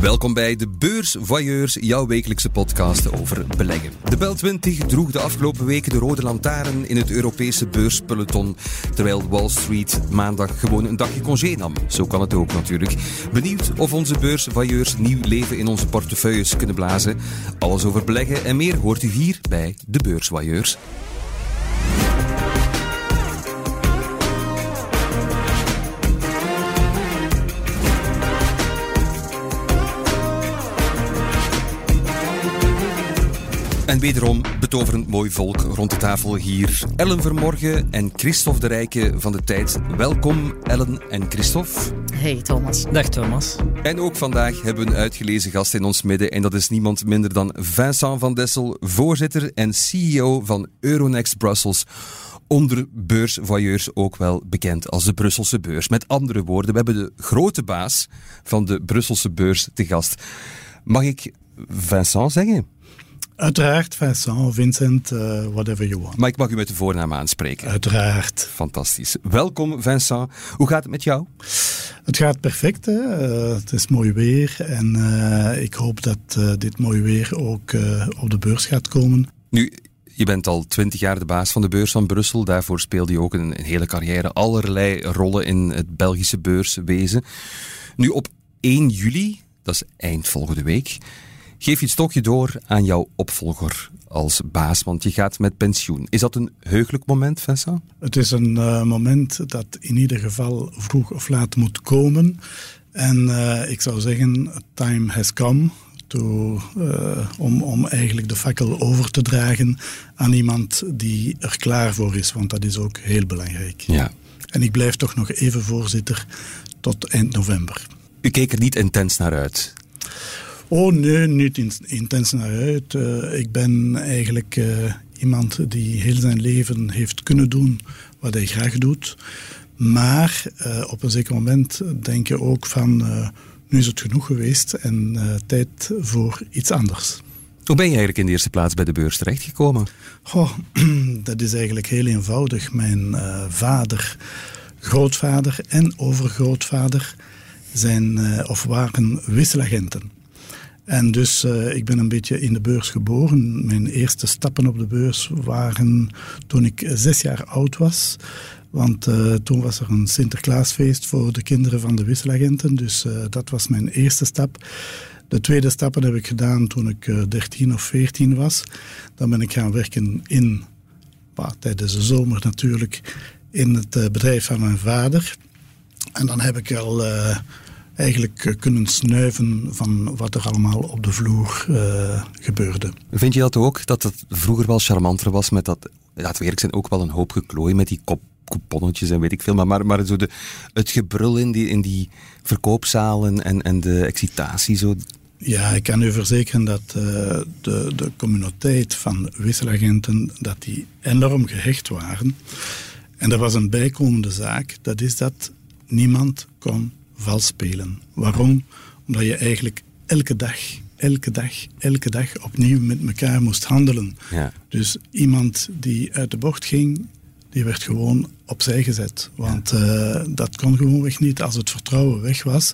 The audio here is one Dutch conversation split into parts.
Welkom bij de Beursvoyeurs, jouw wekelijkse podcast over beleggen. De Bel 20 droeg de afgelopen weken de rode lantaarn in het Europese beurspeloton, terwijl Wall Street maandag gewoon een dagje congé nam. Zo kan het ook natuurlijk. Benieuwd of onze beursvoyeurs nieuw leven in onze portefeuilles kunnen blazen? Alles over beleggen en meer hoort u hier bij de Beursvoyeurs. En wederom betoverend mooi volk rond de tafel hier. Ellen Vermorgen en Christophe de Rijke van de Tijd. Welkom Ellen en Christophe. Hey Thomas. Dag Thomas. En ook vandaag hebben we een uitgelezen gast in ons midden. En dat is niemand minder dan Vincent van Dessel, voorzitter en CEO van Euronext Brussels onder beursvoyeurs ook wel bekend als de Brusselse beurs. Met andere woorden, we hebben de grote baas van de Brusselse beurs te gast. Mag ik Vincent zeggen? Uiteraard, Vincent, Vincent, uh, whatever you want. Maar ik mag u met de voornaam aanspreken. Uiteraard. Fantastisch. Welkom, Vincent. Hoe gaat het met jou? Het gaat perfect. Hè? Uh, het is mooi weer en uh, ik hoop dat dit mooie weer ook op de beurs gaat komen. Nu, je bent al twintig jaar de baas van de beurs van Brussel. Daarvoor speelde je ook een, een hele carrière allerlei rollen in het Belgische beurswezen. Nu, op 1 juli, dat is eind volgende week Geef je stokje door aan jouw opvolger als baas, want je gaat met pensioen. Is dat een heugelijk moment, Vincent? Het is een uh, moment dat in ieder geval vroeg of laat moet komen. En uh, ik zou zeggen, time has come. To, uh, om, om eigenlijk de fakkel over te dragen aan iemand die er klaar voor is, want dat is ook heel belangrijk. Ja. En ik blijf toch nog even voorzitter tot eind november. U keek er niet intens naar uit? Oh nee, niet intens naar uit. Uh, ik ben eigenlijk uh, iemand die heel zijn leven heeft kunnen doen wat hij graag doet. Maar uh, op een zeker moment denk je ook van nu is het genoeg geweest en tijd voor iets anders. Hoe ben je eigenlijk in de eerste plaats bij de beurs terechtgekomen? Oh, dat is eigenlijk heel eenvoudig. Mijn vader, grootvader en overgrootvader zijn of waren wisselagenten. En dus uh, ik ben een beetje in de beurs geboren. Mijn eerste stappen op de beurs waren toen ik zes jaar oud was. Want uh, toen was er een Sinterklaasfeest voor de kinderen van de wisselagenten. Dus uh, dat was mijn eerste stap. De tweede stappen heb ik gedaan toen ik 13 of 14 was. Dan ben ik gaan werken in, tijdens de zomer natuurlijk, in het bedrijf van mijn vader. En dan heb ik al eigenlijk eh, kunnen snuiven van wat er allemaal op de vloer uh, gebeurde. Vind je dat ook, dat het vroeger wel charmanter was met dat, laten we eerlijk zijn, ook wel een hoop geklooi met die kop couponnetjes en weet ik veel. Maar, maar, maar zo de, het gebrul in die, in die verkoopzalen en, en de excitatie. Zo. Ja, ik kan u verzekeren dat uh, de, de communiteit van wisselagenten dat die enorm gehecht waren. En er was een bijkomende zaak, dat is dat niemand kon vals spelen. Waarom? Omdat je eigenlijk elke dag, elke dag, elke dag opnieuw met elkaar moest handelen. Ja. Dus iemand die uit de bocht ging, die werd gewoon opzij gezet. Want ja. uh, dat kon gewoonweg niet. Als het vertrouwen weg was,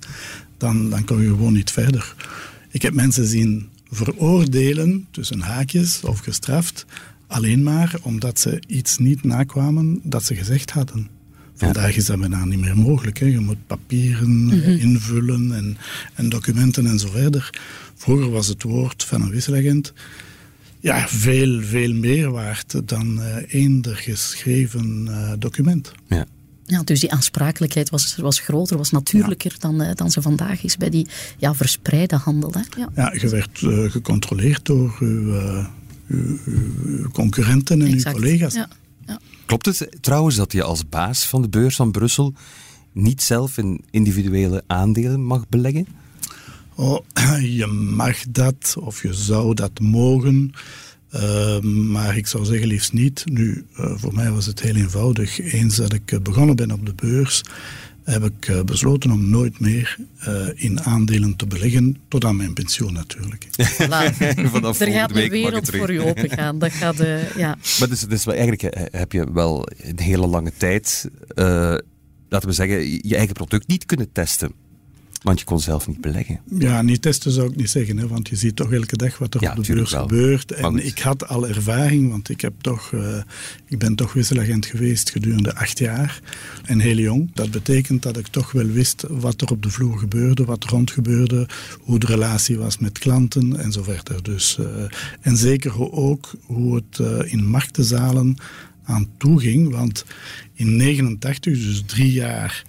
dan, dan kon je gewoon niet verder. Ik heb mensen zien veroordelen, tussen haakjes of gestraft, alleen maar omdat ze iets niet nakwamen dat ze gezegd hadden. Vandaag is dat bijna niet meer mogelijk. Hè. Je moet papieren mm -hmm. invullen en, en, documenten en zo verder. Vroeger was het woord van een wisselagent ja, veel, veel meer waard dan uh, eender geschreven uh, document. Ja. Ja, dus die aansprakelijkheid was, was groter, was natuurlijker ja. dan, uh, dan ze vandaag is bij die ja, verspreide handel. Hè? Ja. ja, je werd gecontroleerd door uw, uw, uw concurrenten en exact. uw collega's. Ja. Klopt het trouwens dat je als baas van de beurs van Brussel niet zelf in individuele aandelen mag beleggen? Oh, je mag dat of je zou dat mogen. Uh, maar ik zou zeggen liefst niet. Nu, uh, voor mij was het heel eenvoudig. Eens dat ik begonnen ben op de beurs, heb ik uh, besloten om nooit meer in aandelen te beleggen, tot aan mijn pensioen natuurlijk. Vanaf er gaat week een wereld voor u opengaan. Dat gaat, ja. Maar dus, dus eigenlijk heb je wel een hele lange tijd, laten we zeggen, je eigen product niet kunnen testen. Want je kon zelf niet beleggen. Ja, niet testen zou ik niet zeggen, hè, want je ziet toch elke dag wat er Ja, op de beurs wel. gebeurt. En ik had al ervaring, want ik, heb toch, eh, ik ben toch wisselagent geweest gedurende acht jaar en heel jong. Dat betekent dat ik toch wel wist wat er op de vloer gebeurde, wat er rond gebeurde, hoe de relatie was met klanten en zo verder. Dus, eh, en zeker ook hoe het eh, in marktenzalen aan toe ging, want in 89, dus drie jaar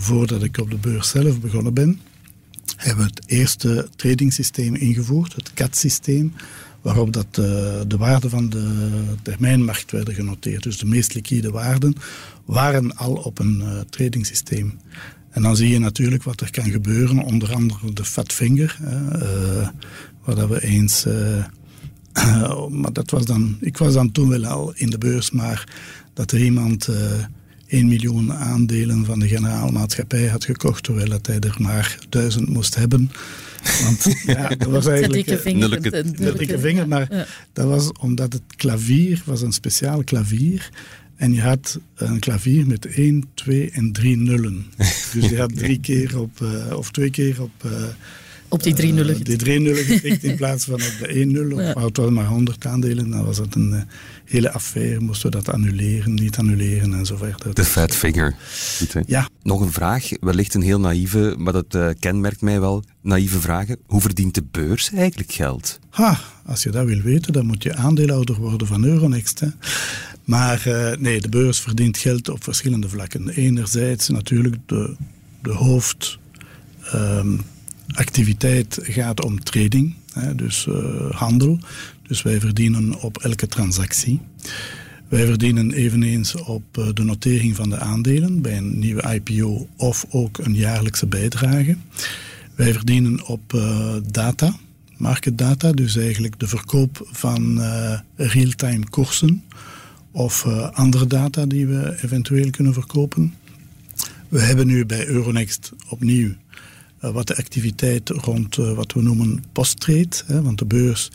voordat ik op de beurs zelf begonnen ben, hebben we het eerste tradingsysteem ingevoerd, het CAT-systeem, waarop dat, eh, de waarden van de termijnmarkt werden genoteerd. Dus de meest liquide waarden waren al op een eh tradingsysteem. En dan zie je natuurlijk wat er kan gebeuren, onder andere de fat finger, eh, waar dat we eens... maar dat was dan, ik was dan toen wel al in de beurs, maar dat er iemand 1 miljoen aandelen van de generaalmaatschappij had gekocht, terwijl hij er maar duizend moest hebben. Want ja, dat was De eigenlijk... dikke eh. Nulleke- dikke vinger, maar Ja. dat was omdat het klavier was een speciaal klavier. En je had een klavier met 1, 2 en 3 nullen. Dus je had drie keer op, eh, of twee keer op... eh, Op die drie nullen. eh, die drie nullen getikt in plaats van op de 1 nul. Ja. Maar het was maar 100 aandelen. Dan was het een eh, hele affaire. Moesten we dat annuleren, niet annuleren en zo verder. De fat figure. Goed? Ja, Nog een vraag, wellicht een heel naïeve, maar dat eh, kenmerkt mij wel. Naïeve vragen. Hoe verdient de beurs eigenlijk geld? Ha, als je dat wil weten, dan moet je aandeelhouder worden van Euronext. Hè. Maar eh, nee, de beurs verdient geld op verschillende vlakken. Enerzijds natuurlijk de, de hoofdactiviteit gaat om trading, hè, dus eh, handel. Dus wij verdienen op elke transactie. Wij verdienen eveneens op eh, de notering van de aandelen bij een nieuwe IPO of ook een jaarlijkse bijdrage. Wij verdienen op eh, data, market data, dus eigenlijk de verkoop van eh, real-time koersen of andere data die we eventueel kunnen verkopen. We hebben nu bij Euronext opnieuw wat de activiteit rond eh, wat we noemen post-trade, want de beurs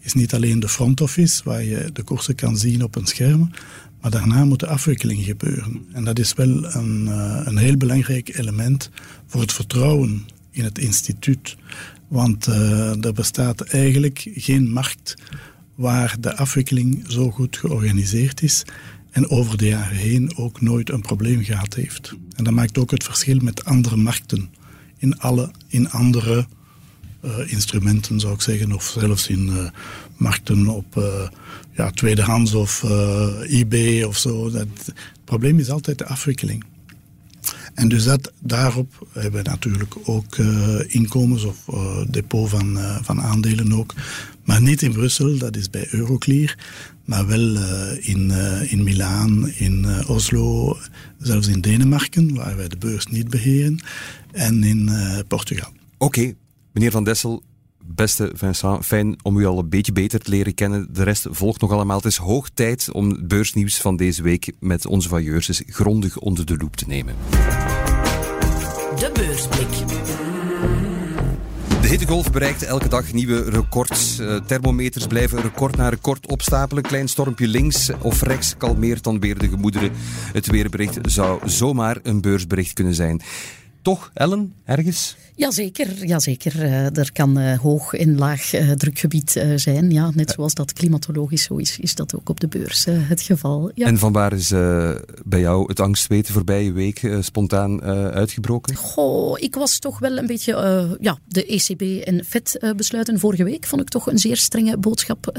is niet alleen de front office waar je de koersen kan zien op een scherm, maar daarna moet de afwikkeling gebeuren. En dat is wel een, eh, een heel belangrijk element voor het vertrouwen in het instituut. Want eh, er bestaat eigenlijk geen markt waar de afwikkeling zo goed georganiseerd is en over de jaren heen ook nooit een probleem gehad heeft. En dat maakt ook het verschil met andere markten. In, alle, in andere eh, instrumenten zou ik zeggen, of zelfs in eh, markten op eh, ja, tweedehands of eBay of zo. Dat, het probleem is altijd de afwikkeling. En dus dat, daarop hebben we natuurlijk ook inkomens of depot van, van aandelen ook. Maar niet in Brussel, dat is bij Euroclear. Maar wel eh, in, eh, in Milaan, in eh, Oslo, zelfs in Denemarken, waar wij de beurs niet beheren. En in eh, Portugal. Oké, meneer Van Dessel, beste Vincent, fijn om u al een beetje beter te leren kennen. De rest volgt nog allemaal. Het is hoog tijd om het beursnieuws van deze week met onze vailleurs eens grondig onder de loep te nemen. De beursblik. De hittegolf bereikt elke dag nieuwe records. Eh, thermometers blijven record na record opstapelen. Klein stormpje links of rechts kalmeert dan weer de gemoederen. Het weerbericht zou zomaar een beursbericht kunnen zijn. Toch, Ellen, ergens? Jazeker, jazeker. Eh, er kan eh, hoog en laag eh, drukgebied zijn. Ja, net zoals dat klimatologisch zo is, is dat ook op de beurs het geval. Ja. En vanwaar is bij jou het angstweten voorbije week spontaan uitgebroken? Goh, ik was toch wel een beetje... ja, de ECB en FED besluiten vorige week vond ik toch een zeer strenge boodschap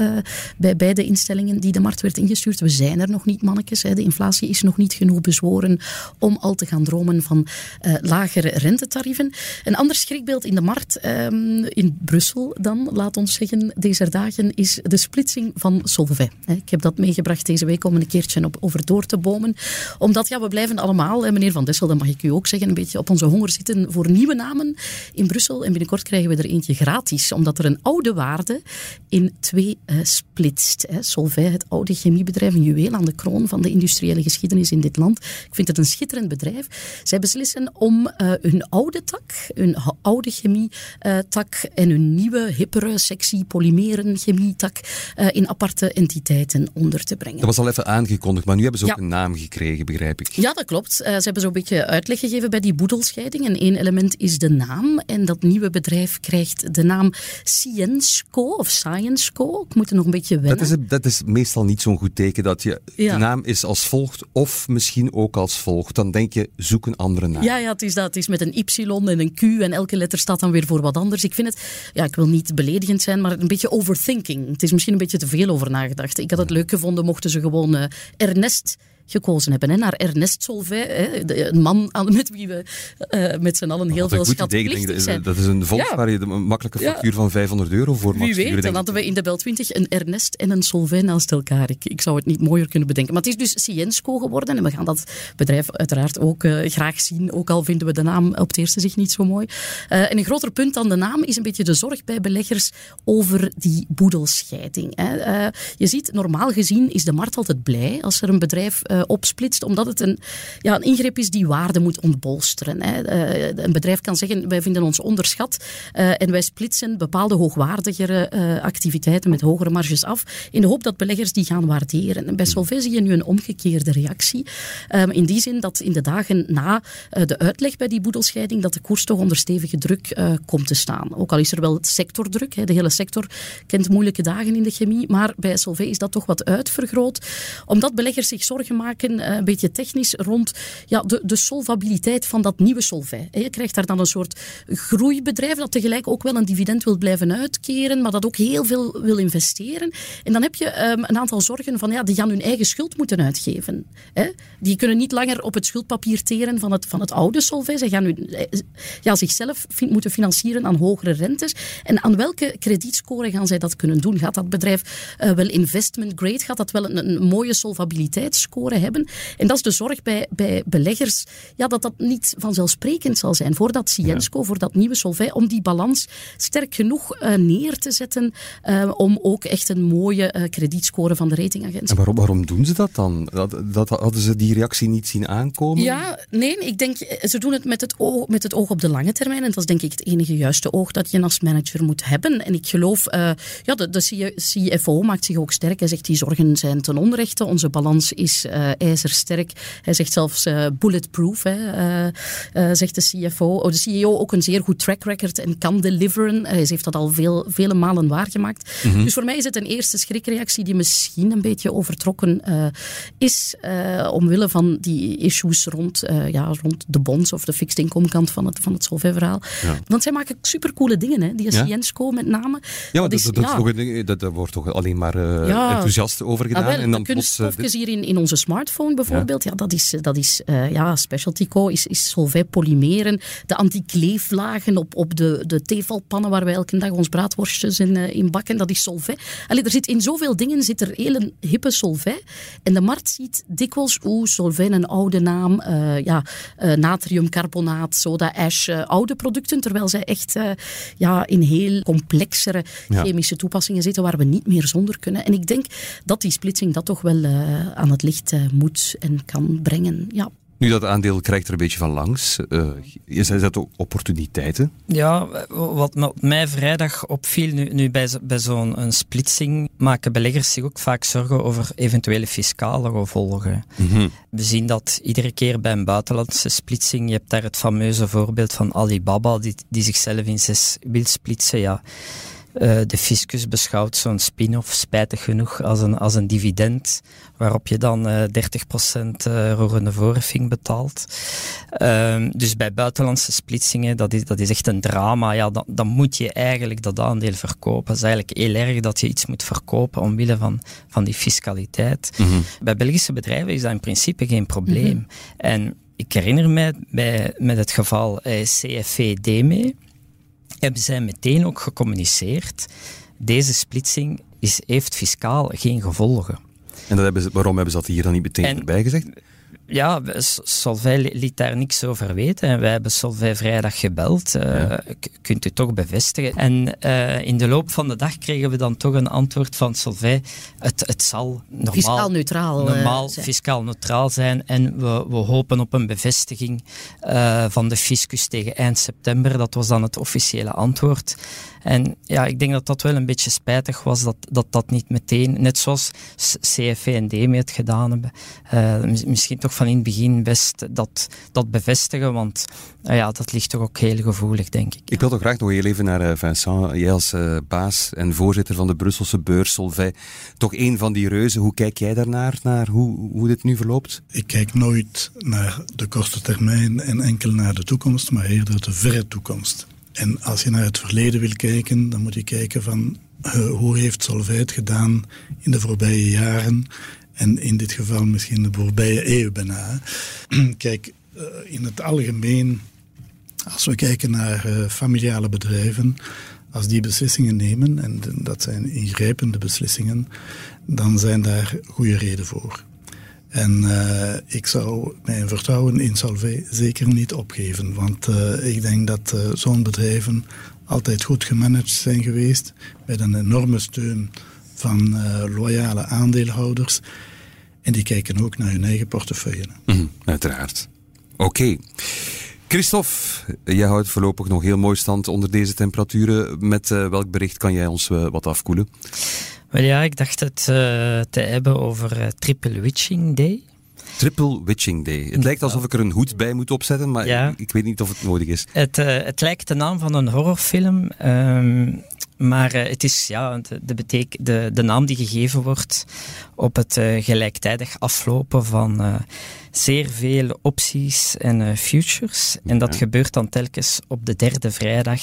bij beide instellingen die de markt werd ingestuurd. We zijn er nog niet, mannetjes. Hè. De inflatie is nog niet genoeg bezworen om al te gaan dromen van eh, lagere rentetarieven. Een schrikbeeld in de markt, ehm, in Brussel dan, laat ons zeggen, deze dagen, is de splitsing van Solvay. Ik heb dat meegebracht deze week om een keertje op, over door te bomen. Omdat, ja, we blijven allemaal, meneer Van Dessel, dat mag ik u ook zeggen, een beetje op onze honger zitten voor nieuwe namen in Brussel. En binnenkort krijgen we er eentje gratis, omdat er een oude waarde in twee eh, splitst. Hè. Solvay, het oude chemiebedrijf, een juweel aan de kroon van de industriële geschiedenis in dit land. Ik vind het een schitterend bedrijf. Zij beslissen om uh, hun oude tak, hun oude chemie-tak en hun nieuwe, hippere, sexy polymeren chemie-tak in aparte entiteiten onder te brengen. Dat was al even aangekondigd, maar nu hebben ze ook een naam gekregen, begrijp ik. Ja, dat klopt. ze hebben zo'n beetje uitleg gegeven bij die boedelscheiding. En één element is de naam. En dat nieuwe bedrijf krijgt de naam Scienceco of Scienceco. Ik moet er nog een beetje wennen. Dat is, dat is meestal niet zo'n goed teken dat je de naam is als volgt of misschien ook als volgt. Dan denk je, zoek een andere naam. Ja, ja het, is dat. het is met een Y en een Q en elke letter staat dan weer voor wat anders. Ik vind het, ja, ik wil niet beledigend zijn, maar een beetje overthinking. Het is misschien een beetje te veel over nagedacht. Ik had het leuk gevonden mochten ze gewoon uh, Ernest gekozen hebben. Hè, naar Ernest Solvay, hè, een man met wie we uh, met z'n allen heel veel schatplichtig zijn. Dat is een volk waar je een makkelijke factuur van 500 euro voor mag Wie weet, dan hadden we in de Bel 20 een Ernest en een Solvay naast elkaar. Ik, ik zou het niet mooier kunnen bedenken. Maar het is dus Ciensco geworden en we gaan dat bedrijf uiteraard ook uh, graag zien. Ook al vinden we de naam op het eerste zicht niet zo mooi. Uh, en een groter punt dan de naam is een beetje de zorg bij beleggers over die boedelscheiding. Hè. je ziet, normaal gezien is de markt altijd blij als er een bedrijf uh, opsplitst, omdat het een, ja, een ingreep is die waarde moet ontbolsteren. Hè. Uh, een bedrijf kan zeggen, wij vinden ons onderschat uh, en wij splitsen bepaalde hoogwaardigere activiteiten met hogere marges af, in de hoop dat beleggers die gaan waarderen. En bij Solvay zie je nu een omgekeerde reactie. Um, in die zin dat in de dagen na de uitleg bij die boedelscheiding, dat de koers toch onder stevige druk komt te staan. Ook al is er wel sectordruk, hè. de hele sector kent moeilijke dagen in de chemie, maar bij Solvay is dat toch wat uitvergroot, omdat beleggers zich zorgen maken, een beetje technisch, rond ja, de, de solvabiliteit van dat nieuwe Solvay. Je krijgt daar dan een soort groeibedrijf dat tegelijk ook wel een dividend wil blijven uitkeren, maar dat ook heel veel wil investeren. En dan heb je um, een aantal zorgen van, ja, die gaan hun eigen schuld moeten uitgeven. Hè? Die kunnen niet langer op het schuldpapier teren van het, van het oude Solvay. Ze gaan hun, ja, zichzelf moeten financieren aan hogere rentes. En aan welke kredietscore gaan zij dat kunnen doen? Gaat dat bedrijf uh, wel investment grade? Gaat dat wel een, een mooie solvabiliteitsscore hebben? En dat is de zorg bij, bij beleggers, ja, dat dat niet vanzelfsprekend zal zijn voor dat Ciensco, ja. voor dat nieuwe Solvay, om die balans sterk genoeg uh, neer te zetten uh, om ook echt een mooie uh, kredietscore van de ratingagentschap. En waarom, waarom doen ze dat dan? Dat, dat, hadden ze die reactie niet zien aankomen? Ja, nee, ik denk, ze doen het met het, oog, met het oog op de lange termijn. En dat is denk ik het enige juiste oog dat je als manager moet hebben. En ik geloof, ja, de, de CFO maakt zich ook sterk. Hij zegt, die zorgen zijn ten onrechte. Onze balans is ijzersterk. Hij zegt zelfs uh, bulletproof, hè, uh, uh, zegt de CFO. Oh, de CEO ook een zeer goed track record en kan deliveren. Hij heeft dat al veel, vele malen waargemaakt. Mm -hmm. Dus voor mij is het een eerste schrikreactie die misschien een beetje overtrokken is, omwille van die issues rond, ja, rond de bonds of de fixed income kant van het, van het Solvay-verhaal. Ja. Want zij maken supercoole dingen, hè, die Ciensco ja? met name. Ja, dat, is, dat, ja. dat, dat, wordt toch alleen maar enthousiast over gedaan. Ah, wel, en dan plots, hier in, in onze smartphone bijvoorbeeld, ja, dat is, dat is uh, ja, Specialty Co. is, is Solvay polymeren. De anti-kleeflagen op, op de, de waar wij elke dag ons braadworstjes in, uh, in bakken, dat is Solvay. Allee, er zit in zoveel dingen zit er hele hippe Solvay. En de markt ziet dikwijls, oeh, Solvay een oude naam, uh, ja, natriumcarbonaat, soda ash, oude producten, terwijl zij echt ja, in heel complexere ja. chemische toepassingen zitten waar we niet meer zonder kunnen. En ik denk dat die splitsing dat toch wel aan het licht moet en kan brengen. Ja. Nu, dat aandeel krijgt er een beetje van langs. Uh, zijn dat ook opportuniteiten? Ja, wat mij vrijdag opviel, nu, nu bij, bij zo'n splitsing, maken beleggers zich ook vaak zorgen over eventuele fiscale gevolgen. Mm -hmm. We zien dat iedere keer bij een buitenlandse splitsing, je hebt daar het fameuze voorbeeld van Alibaba, die, die zichzelf in zes wil splitsen. Ja. Uh, de fiscus beschouwt zo'n spin-off spijtig genoeg als een, als een dividend, waarop je dan uh, 30% uh, roerende voorheffing betaalt. Uh, dus bij buitenlandse splitsingen, dat is, dat is echt een drama. Ja, dan, dan moet je eigenlijk dat aandeel verkopen. Het is eigenlijk heel erg dat je iets moet verkopen omwille van, van die fiscaliteit. Mm -hmm. Bij Belgische bedrijven is dat in principe geen probleem. Mm -hmm. En ik herinner mij bij, met het geval eh, CFV-DME hebben zij meteen ook gecommuniceerd. Deze splitsing is, heeft fiscaal geen gevolgen. En dat hebben ze, waarom hebben ze dat hier dan niet meteen en, erbij gezegd? Ja, Solvay liet daar niks over weten. En wij hebben Solvay vrijdag gebeld. Uh, Kunt u toch bevestigen? En uh, in de loop van de dag kregen we dan toch een antwoord van Solvay. Het, het zal normaal, fiscaal neutraal, normaal zijn. fiscaal neutraal zijn. En we, we hopen op een bevestiging van de fiscus tegen eind september. Dat was dan het officiële antwoord. En ja, ik denk dat dat wel een beetje spijtig was dat dat, dat niet meteen, net zoals CFV en DME het gedaan hebben, uh, misschien toch van in het begin best dat, dat bevestigen, want uh, ja, dat ligt toch ook heel gevoelig, denk ik. Ik wil toch graag nog heel even naar uh, Vincent, jij als baas en voorzitter van de Brusselse beurs Solvay, toch een van die reuzen. Hoe kijk jij daarnaar, naar hoe, hoe dit nu verloopt? Ik kijk nooit naar de korte termijn en enkel naar de toekomst, maar eerder de verre toekomst. En als je naar het verleden wil kijken, dan moet je kijken van uh, hoe heeft Solvay het gedaan in de voorbije jaren en in dit geval misschien de voorbije eeuw bijna. Kijk, uh, in het algemeen, als we kijken naar uh, familiale bedrijven, als die beslissingen nemen, en dat zijn ingrijpende beslissingen, dan zijn daar goede redenen voor. En uh, ik zou mijn vertrouwen in Salvé zeker niet opgeven. Want uh, ik denk dat uh, zo'n bedrijven altijd goed gemanaged zijn geweest. Met een enorme steun van loyale aandeelhouders. En die kijken ook naar hun eigen portefeuille. Mm, uiteraard. Oké. Okay. Christophe, jij houdt voorlopig nog heel mooi stand onder deze temperaturen. Met welk bericht kan jij ons wat afkoelen? Wel ja, ik dacht het uh, te hebben over uh, Triple Witching Day. Triple Witching Day. Het lijkt alsof ik er een hoed bij moet opzetten, maar ja. ik, ik, weet niet of het nodig is. Het, uh, het lijkt de naam van een horrorfilm. Um, maar uh, het is ja, de, de, de, de naam die gegeven wordt op het uh, gelijktijdig aflopen van uh, zeer veel opties en futures. En dat gebeurt dan telkens op de derde vrijdag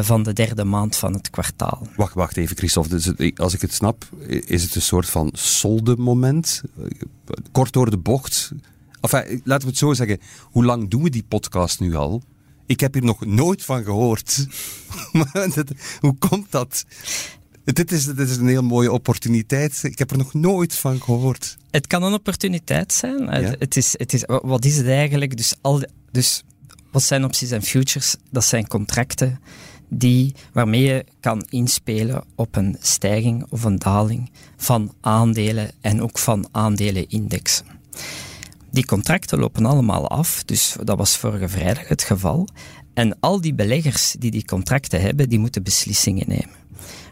van de derde maand van het kwartaal. Wacht, wacht even, Christophe. Dus als ik het snap, is het een soort van solde-moment? Kort door de bocht. Enfin, laten we het zo zeggen. Hoe lang doen we die podcast nu al? Ik heb hier nog nooit van gehoord. Hoe komt dat? Dit is, dit is een heel mooie opportuniteit. Ik heb er nog nooit van gehoord. Het kan een opportuniteit zijn. Ja. Het is, het is, wat is het eigenlijk? Dus, al, dus wat zijn opties en futures? Dat zijn contracten die, waarmee je kan inspelen op een stijging of een daling van aandelen en ook van aandelenindexen. Die contracten lopen allemaal af, dus dat was vorige vrijdag het geval. En al die beleggers die die contracten hebben, die moeten beslissingen nemen.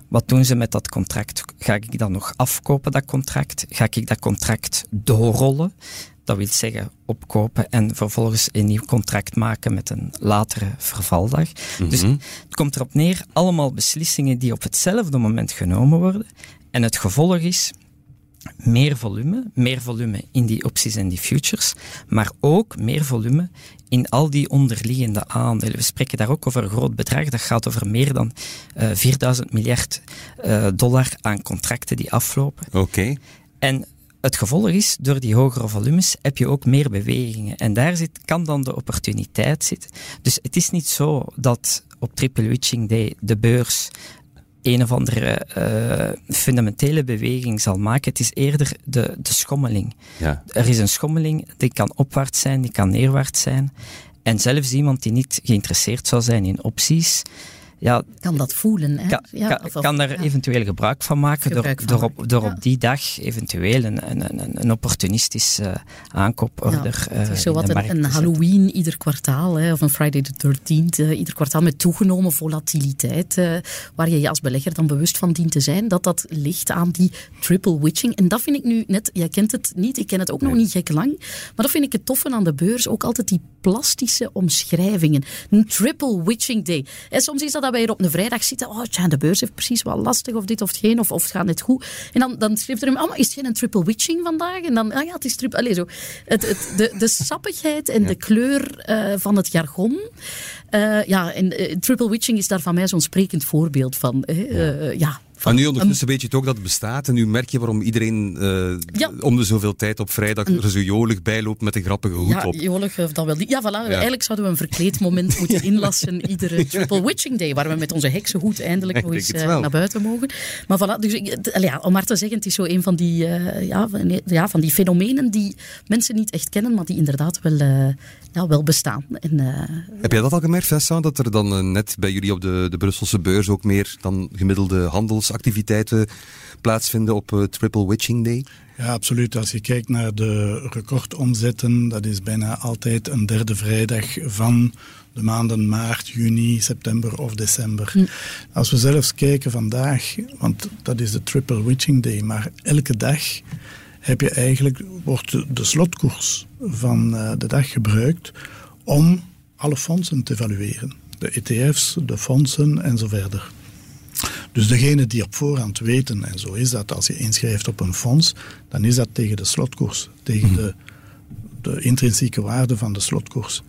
Wat doen ze met dat contract? Ga ik dat nog afkopen, dat contract? Ga ik dat contract doorrollen? Dat wil zeggen opkopen en vervolgens een nieuw contract maken met een latere vervaldag. Dus het komt erop neer, allemaal beslissingen die op hetzelfde moment genomen worden. En het gevolg is, meer volume, meer volume in die opties en die futures, maar ook meer volume in al die onderliggende aandelen. We spreken daar ook over een groot bedrag, dat gaat over meer dan uh, eh, 4000 miljard uh, dollar aan contracten die aflopen. Oké. Okay. En het gevolg is, door die hogere volumes heb je ook meer bewegingen. En daar zit, kan dan de opportuniteit zitten. Dus het is niet zo dat op Triple Witching Day de beurs een of andere uh, fundamentele beweging zal maken. Het is eerder de, de schommeling. Ja. Er is een schommeling, die kan opwaarts zijn, die kan neerwaarts zijn. En zelfs iemand die niet geïnteresseerd zou zijn in opties, ja, kan dat voelen. Hè? Kan, ja, kan, of, kan daar eventueel gebruik van maken gebruik door, van door, op, door op die dag eventueel een, een, een opportunistische uh, aankooporder ja, Het is zo wat een, een Halloween ieder kwartaal, hè, of een Friday the 13th, uh, ieder kwartaal met toegenomen volatiliteit, uh, waar je je als belegger dan bewust van dient te zijn, dat dat ligt aan die triple witching. En dat vind ik nu net, jij kent het niet, ik ken het ook nee. nog niet gek lang, maar dat vind ik het toffe aan de beurs, ook altijd die plastische omschrijvingen. Een triple witching day. En soms is dat dat wij hier op een vrijdag zitten. Oh, tja, de beurs heeft precies wel lastig, of dit of geen, of, of het gaat net goed. En dan, dan schreef er hem, oh, maar is het geen triple witching vandaag? En dan, ah ja, het is triple. Allee, zo. Het, het, de, de sappigheid en ja. de kleur uh, van het jargon. Uh, ja, en uh, triple witching is daar van mij zo'n sprekend voorbeeld van. Ja. ja. Maar nu ondertussen weet je toch dat het bestaat en nu merk je waarom iedereen uh, om de zoveel tijd op vrijdag er zo jolig bij loopt met een grappige hoed ja, op. jolig of dat wel niet. Ja, voilà. Eigenlijk zouden we een verkleedmoment moeten inlassen iedere Triple Witching Day, waar we met onze heksenhoed eindelijk nog eens uh, naar buiten mogen. Maar voilà, dus, ja, om maar te zeggen, het is zo een van die, uh, ja, van, ja, van die fenomenen die mensen niet echt kennen, maar die inderdaad wel, ja, wel bestaan. En, Heb jij dat al gemerkt, Vessa, dat er dan net bij jullie op de, de Brusselse beurs ook meer dan gemiddelde handelsactiviteiten plaatsvinden op uh, Triple Witching Day? Ja, absoluut. Als je kijkt naar de recordomzetten, dat is bijna altijd een derde vrijdag van de maanden maart, juni, september of december. Hm. Als we zelfs kijken vandaag, want dat is de Triple Witching Day, maar elke dag heb je eigenlijk, wordt de slotkoers van uh, de dag gebruikt om alle fondsen te evalueren. De ETF's, de fondsen en zo verder. Dus degene die op voorhand weten, en zo is dat als je inschrijft op een fonds, dan is dat tegen de slotkoers, tegen mhm. de, de intrinsieke waarde van de slotkoers.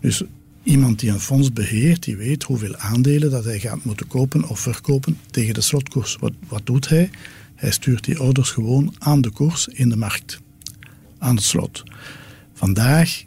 Dus iemand die een fonds beheert, die weet hoeveel aandelen dat hij gaat moeten kopen of verkopen tegen de slotkoers. Wat, wat doet hij? Hij stuurt die orders gewoon aan de koers in de markt, aan het slot. Vandaag,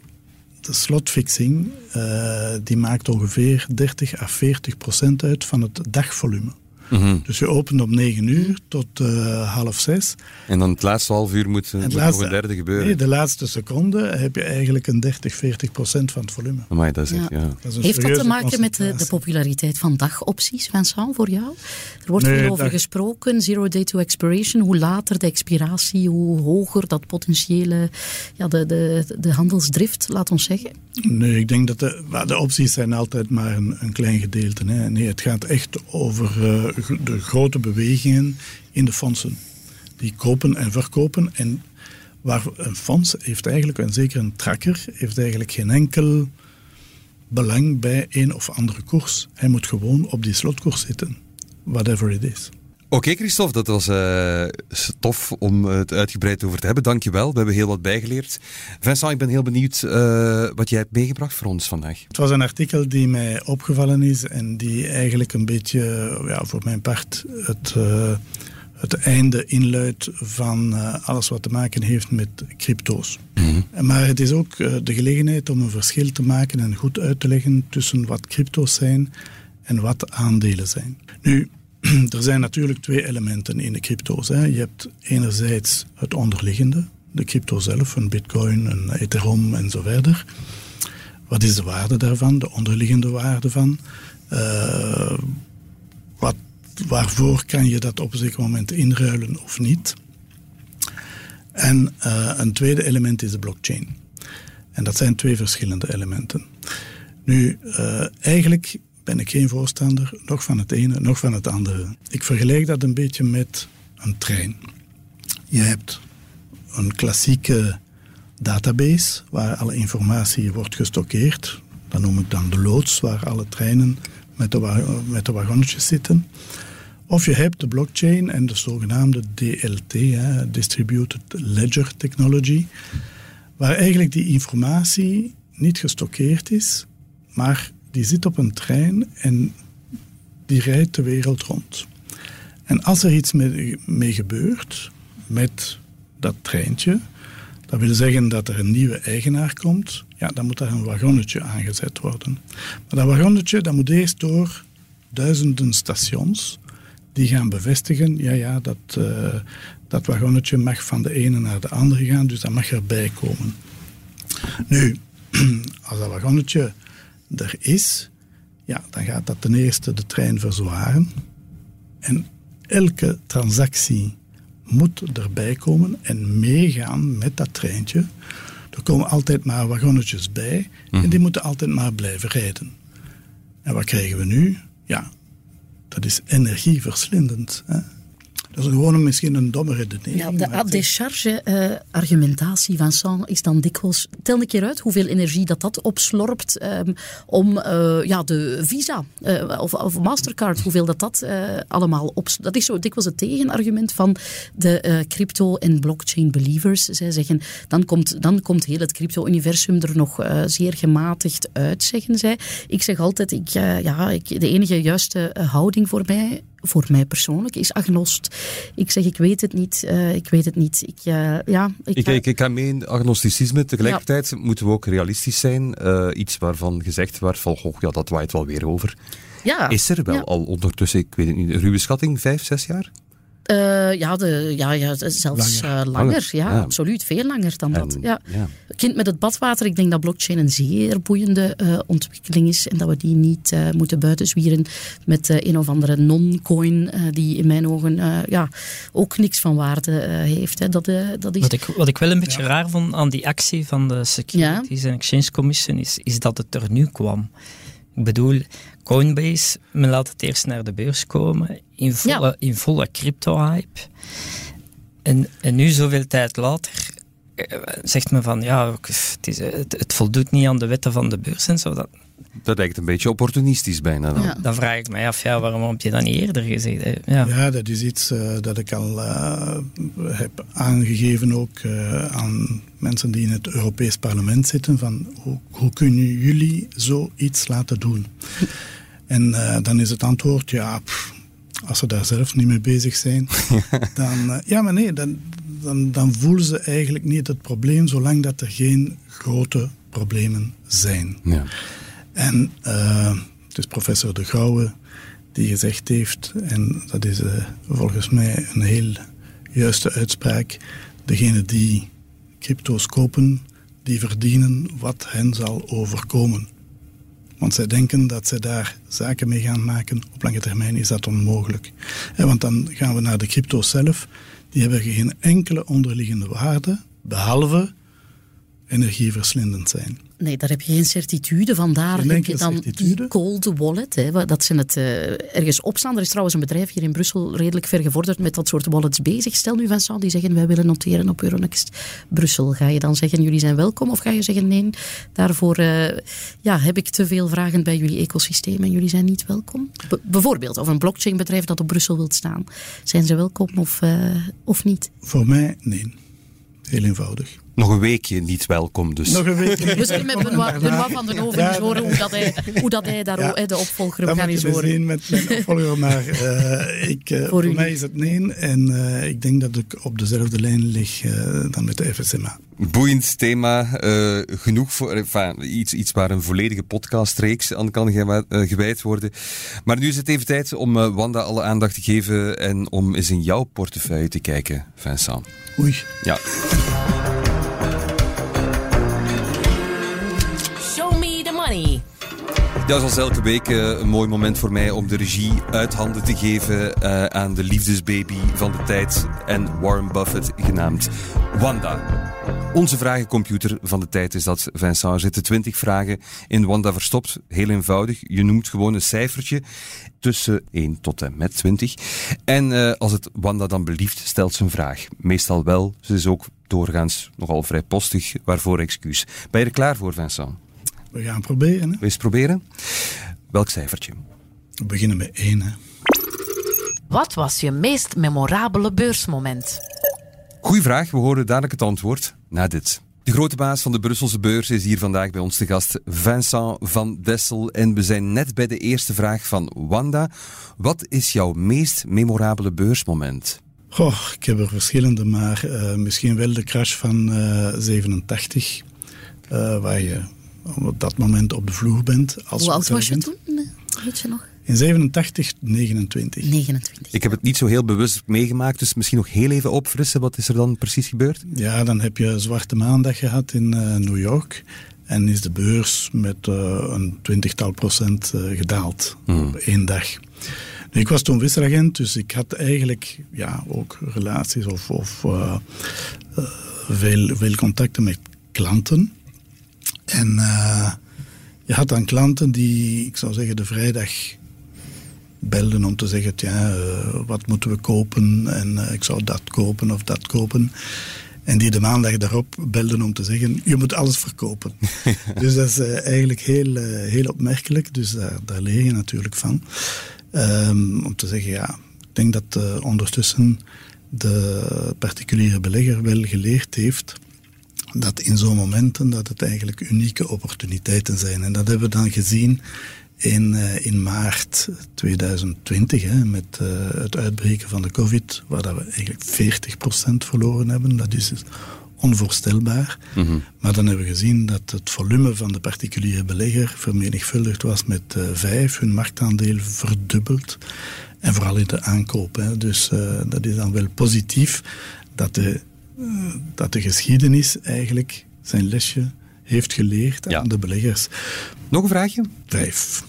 de slotfixing, uh, die maakt ongeveer 30 à 40 procent uit van het dagvolume. Mhm. Dus je opent om 9 uur tot uh, half zes. En dan het laatste half uur moet, moet laatste, nog een derde gebeuren. Nee, de laatste seconde heb je eigenlijk een 30, 40 procent van het volume. Amai, dat is ja. ja. Dat is Heeft dat te maken met de, de, populariteit van dagopties, Vincent, voor jou? Er wordt nee, veel over gesproken, zero day to expiration. Hoe later de expiratie, hoe hoger dat potentiële, ja, de, de, de handelsdrift, laat ons zeggen. Nee, ik denk dat de, de opties zijn altijd maar een, een klein gedeelte. Hè. Nee, het gaat echt over uh, de grote bewegingen in de fondsen. Die kopen en verkopen. En waar een fonds heeft eigenlijk, en zeker een tracker, heeft eigenlijk geen enkel belang bij een of andere koers. Hij moet gewoon op die slotkoers zitten, whatever it is. Oké, Christophe, dat was uh, tof om het uitgebreid over te hebben. Dankjewel, we hebben heel wat bijgeleerd. Vincent, ik ben heel benieuwd uh, wat jij hebt meegebracht voor ons vandaag. Het was een artikel die mij opgevallen is en die eigenlijk een beetje, ja, voor mijn part, het, uh, het einde inluidt van alles wat te maken heeft met crypto's. Mm Maar het is ook de gelegenheid om een verschil te maken en goed uit te leggen tussen wat crypto's zijn en wat aandelen zijn. Nu, er zijn natuurlijk twee elementen in de crypto's. Je hebt enerzijds het onderliggende, de crypto zelf, een bitcoin, een ethereum en zo verder. Wat is de waarde daarvan, de onderliggende waarde van? Uh, wat, waarvoor kan je dat op een zeker moment inruilen of niet? En uh, een tweede element is de blockchain. En dat zijn twee verschillende elementen. Nu, uh, eigenlijk ben ik geen voorstander, nog van het ene, nog van het andere. Ik vergelijk dat een beetje met een trein. Je hebt een klassieke database waar alle informatie wordt gestockeerd. Dat noem ik dan de loods, waar alle treinen met de, met de wagonnetjes zitten. Of je hebt de blockchain en de zogenaamde DLT, hè, Distributed Ledger Technology, waar eigenlijk die informatie niet gestockeerd is, maar die zit op een trein en die rijdt de wereld rond. En als er iets mee, gebeurt met dat treintje, dat wil zeggen dat er een nieuwe eigenaar komt, ja, dan moet daar een wagonnetje aangezet worden. Maar dat wagonnetje dat moet eerst door duizenden stations die gaan bevestigen, ja, ja, dat, uh, dat wagonnetje mag van de ene naar de andere gaan, dus dat mag erbij komen. Nu, als dat wagonnetje er is, ja, dan gaat dat ten eerste de trein verzwaren. En elke transactie moet erbij komen en meegaan met dat treintje. Er komen altijd maar wagonnetjes bij en die mhm. moeten altijd maar blijven rijden. En wat krijgen we nu? Ja, dat is energieverslindend. Hè? Dat is gewoon misschien een domme redenering. Ja, de à décharge-argumentatie van Vincent is dan dikwijls... Tel een keer uit hoeveel energie dat dat opslorpt um, om uh, ja, de Visa uh, of, of, Mastercard, hoeveel dat dat allemaal op... Dat is zo dikwijls het tegenargument van de crypto- en blockchain-believers. Zij zeggen, dan komt, dan komt heel het crypto-universum er nog zeer gematigd uit, zeggen zij. Ik zeg altijd, ik, ja, ik, de enige juiste houding voor mij voor mij persoonlijk is agnost. Ik zeg, ik weet het niet, uh, ik weet het niet. Ik, uh, ja, ik, ik, ik, ik ga mee in agnosticisme. Tegelijkertijd ja. moeten we ook realistisch zijn. Uh, iets waarvan gezegd wordt van, goh, ja, dat waait wel weer over. Ja. Is er wel ja. al ondertussen, ik weet het niet, een ruwe schatting, vijf, zes jaar? Uh, ja, de, ja, ja, zelfs langer, uh, langer ja, ja, absoluut. Veel langer dan dat. Ja. ja. Kind met het badwater, ik denk dat blockchain een zeer boeiende uh, ontwikkeling is en dat we die niet moeten buitenzwieren met een of andere non-coin die in mijn ogen ja, ook niks van waarde heeft. Hè. Dat, dat is... wat, ik, wat ik wel een beetje raar vond aan die actie van de Securities and Exchange Commission is, is dat het er nu kwam. Ik bedoel, Coinbase, men laat het eerst naar de beurs komen in volle, Ja. in volle crypto-hype. En, en nu, zoveel tijd later, eh, zegt men van ja, het, is, het, het voldoet niet aan de wetten van de beurs en zo. Dat, Dat lijkt een beetje opportunistisch bijna dan. Ja. dan vraag ik mij af, ja, waarom heb je dat niet eerder gezegd? hè? Ja. Ja, dat is iets uh, dat ik al uh, heb aangegeven ook uh, aan mensen die in het Europees Parlement zitten. Van hoe, hoe kunnen jullie zoiets laten doen? en uh, dan is het antwoord, ja, pff, als ze daar zelf niet mee bezig zijn, dan... uh, ja, maar nee, dan, dan, dan voelen ze eigenlijk niet het probleem, zolang dat er geen grote problemen zijn. Ja. En uh, het is professor De Gouwe die gezegd heeft, en dat is uh, volgens mij een heel juiste uitspraak, degene die crypto's kopen, die verdienen wat hen zal overkomen. Want zij denken dat zij daar zaken mee gaan maken. Op lange termijn is dat onmogelijk. Want dan gaan we naar de crypto's zelf. Die hebben geen enkele onderliggende waarde, behalve energieverslindend zijn. Nee, daar heb je geen certitude. Vandaar heb je dan die cold wallet. Hè, dat ze het uh, ergens opstaan. Er is trouwens een bedrijf hier in Brussel redelijk ver gevorderd met dat soort wallets bezig. Stel nu Vincent, die zeggen wij willen noteren op Euronext Brussel. Ga je dan zeggen jullie zijn welkom? Of ga je zeggen nee, daarvoor uh, ja, heb ik te veel vragen bij jullie ecosysteem en jullie zijn niet welkom? B bijvoorbeeld, of een blockchainbedrijf dat op Brussel wilt staan. Zijn ze welkom of, uh, of niet? Voor mij, nee. Heel eenvoudig. Nog een weekje niet welkom dus. Nog een weekje. Misschien met Benoit, Benoit van den Hoven ja, horen hoe dat hij, hoe dat hij daar ja, de opvolger gaat eens horen. zien met mijn opvolger, maar uh, ik, uh, voor, voor mij is het nee. En uh, ik denk dat ik op dezelfde lijn lig dan met de FSMA. Boeiend thema. genoeg voor enfin, iets, iets waar een volledige podcastreeks aan kan gewijd worden. Maar nu is het even tijd om Wanda alle aandacht te geven en om eens in jouw portefeuille te kijken, Vincent. Oei. Ja. Dat als elke week uh, een mooi moment voor mij om de regie uit handen te geven uh, aan de liefdesbaby van de tijd en Warren Buffett genaamd Wanda. Onze vragencomputer van de tijd is dat, Vincent. Er zitten 20 vragen in Wanda verstopt. Heel eenvoudig. Je noemt gewoon een cijfertje tussen 1 tot en met 20. En uh, als het Wanda dan belieft, stelt ze een vraag. Meestal wel. Ze is ook doorgaans nogal vrij postig, waarvoor excuus. Ben je er klaar voor, Vincent? We gaan proberen. Hè? Je eens proberen? Welk cijfertje? We beginnen met 1. Hè? Wat was je meest memorabele beursmoment? Goeie vraag, we horen dadelijk het antwoord na dit. De grote baas van de Brusselse beurs is hier vandaag bij ons te gast, Vincent van Dessel. En we zijn net bij de eerste vraag van Wanda. Wat is jouw meest memorabele beursmoment? Goh, ik heb er verschillende, maar uh, misschien wel de crash van uh, 87. Uh, waar je op dat moment op de vloer bent. Als Hoe oud was je toen? Weet je nog? In 87, 29. 29. Ik heb het niet zo heel bewust meegemaakt, dus misschien nog heel even opfrissen. Wat is er dan precies gebeurd? Ja, dan heb je Zwarte Maandag gehad in uh, New York. En is de beurs met uh, een twintigtal procent uh, gedaald hmm. op één dag. Nu, ik was toen wisselagent, dus ik had eigenlijk ja, ook relaties of, of veel, veel contacten met klanten. En uh, je had dan klanten die, ik zou zeggen, de vrijdag belden om te zeggen, ja, uh, wat moeten we kopen? En uh, ik zou dat kopen of dat kopen. En die de maandag daarop belden om te zeggen, je moet alles verkopen. dus dat is eigenlijk heel, heel opmerkelijk. Dus daar, daar leer je natuurlijk van. Um, om te zeggen, ja, ik denk dat ondertussen de particuliere belegger wel geleerd heeft dat in zo'n momenten dat het eigenlijk unieke opportuniteiten zijn. En dat hebben we dan gezien in, uh, in maart 2020, hè, met uh, het uitbreken van de COVID, waar dat we eigenlijk 40% verloren hebben. Dat is dus onvoorstelbaar. Mm -hmm. Maar dan hebben we gezien dat het volume van de particuliere belegger vermenigvuldigd was met uh, vijf, hun marktaandeel verdubbeld. En vooral in de aankoop. Hè. Dus dat is dan wel positief dat de, dat de geschiedenis eigenlijk zijn lesje heeft geleerd ja. aan de beleggers. Nog een vraagje? Vijf.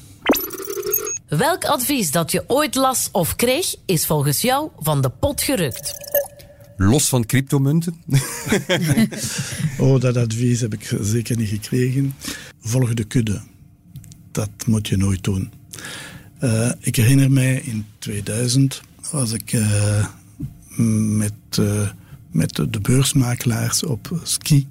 Welk advies dat je ooit las of kreeg, is volgens jou van de pot gerukt? Los van cryptomunten? oh, dat advies heb ik zeker niet gekregen. Volg de kudde. Dat moet je nooit doen. Uh, ik herinner mij in 2000 was ik uh, met, uh, met de beursmakelaars op ski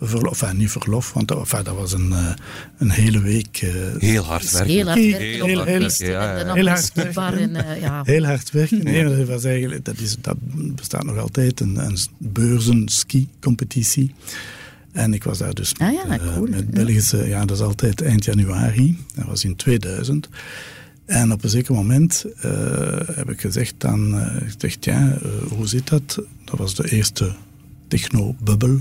verlof, enfin, niet verlof, want dat, enfin, dat was een, uh, een hele week. Uh, heel hard werken. Heel hard werken. Heel, heel, heel, ja, heel hard werken. En, uh, ja. Heel hard werken. Nee, dat, was eigenlijk, dat, is, dat bestaat nog altijd, een, een beurzen-ski-competitie. En ik was daar dus ah, ja, cool. met Belgische, ja, dat is altijd eind januari. Dat was in 2000. En op een zeker moment uh, heb ik gezegd dan, uh, ik dacht, ja, uh, hoe zit dat? Dat was de eerste techno-bubbel.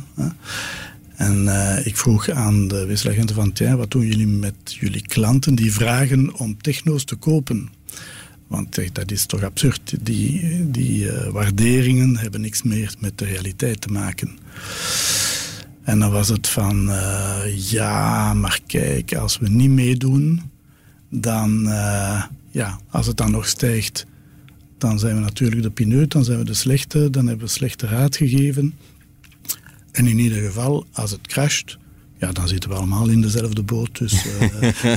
En ik vroeg aan de wisselagenten van, tja, wat doen jullie met jullie klanten die vragen om techno's te kopen? Want dat is toch absurd. Die, die waarderingen hebben niks meer met de realiteit te maken. En dan was het van, ja, maar kijk, als we niet meedoen, dan, ja, als het dan nog stijgt, dan zijn we natuurlijk de pineut, dan zijn we de slechte, dan hebben we slechte raad gegeven. En in ieder geval, als het crasht, ja, dan zitten we allemaal in dezelfde boot. Dus uh,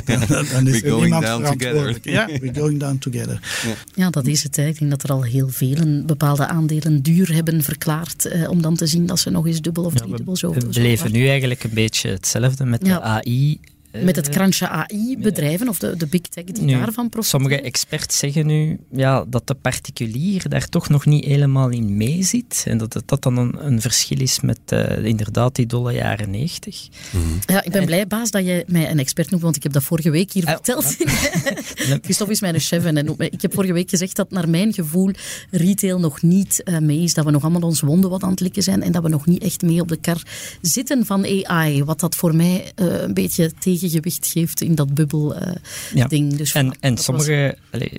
dan, dan, is er niemand verantwoordelijk. Ja, we're going down together. Ja. ja, dat is het. Ik denk dat er al heel velen bepaalde aandelen duur hebben verklaard. Eh, om dan te zien dat ze nog eens dubbel of ja, driedubbel zo... We beleven nu eigenlijk een beetje hetzelfde met de AI met het krantje AI-bedrijven of de, de big tech die daarvan profiteren? Sommige experts zeggen nu ja, dat de particulier daar toch nog niet helemaal in mee zit. En dat dat dan een, een verschil is met uh, inderdaad die dolle jaren 90. Mm. Ja, ik ben blij, baas, dat je mij een expert noemt, want ik heb dat vorige week hier uh, verteld. Christophe is mijn chef en ik heb vorige week gezegd dat naar mijn gevoel retail nog niet uh, mee is. Dat we nog allemaal onze wonden wat aan het likken zijn en dat we nog niet echt mee op de kar zitten van AI. Wat dat voor mij een beetje tegen gewicht geeft in dat bubbel-ding. Uh, ja. Dus en en sommige allez,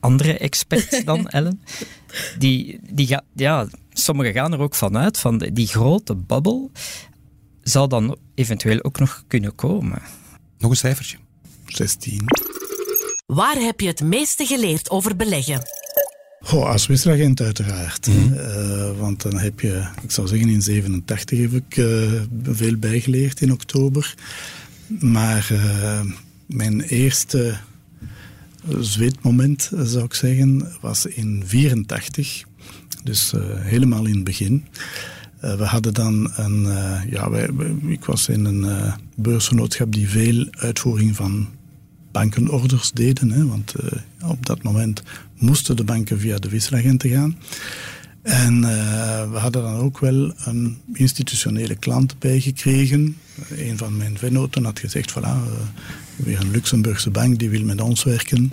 andere experts dan, Ellen, die, die ga, ja, sommigen gaan er ook vanuit van die grote bubbel zal dan eventueel ook nog kunnen komen. Nog een cijfertje. 16. Waar heb je het meeste geleerd over beleggen? Oh, als wisselagent uiteraard. Mm -hmm. uh, want dan heb je, ik zou zeggen in 87 heb ik uh, veel bijgeleerd in oktober. Maar uh, mijn eerste zweetmoment, zou ik zeggen, was in 84. Dus uh, helemaal in het begin. Uh, we hadden dan een... ja, wij, ik was in een beursgenootschap die veel uitvoering van bankenorders deden. Hè, want op dat moment moesten de banken via de wisselagenten gaan. En uh, we hadden dan ook wel een institutionele klant bijgekregen. Een van mijn vennoten had gezegd, voilà, uh, weer een Luxemburgse bank die wil met ons werken.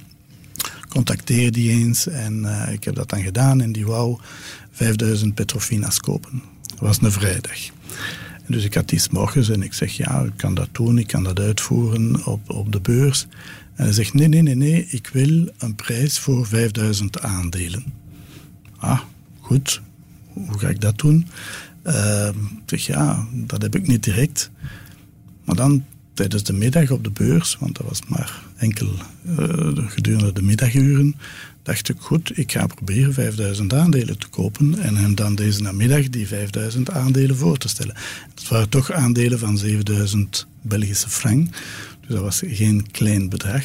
Contacteer die eens. En uh, ik heb dat dan gedaan en die wou 5000 Petrofina's kopen. Dat was een vrijdag. Dus ik had die morgens en ik zeg, ja, ik kan dat doen, ik kan dat uitvoeren op, op de beurs. En hij zegt, nee, nee, nee, nee, ik wil een prijs voor 5000 aandelen. Ah, hoe ga ik dat doen? Uh, zeg, ja, dat heb ik niet direct. Maar dan tijdens de middag op de beurs, want dat was maar enkel uh, gedurende de middaguren, dacht ik, goed, ik ga proberen 5000 aandelen te kopen en hem dan deze namiddag die 5000 aandelen voor te stellen. Het waren toch aandelen van 7000 Belgische frank, dus dat was geen klein bedrag.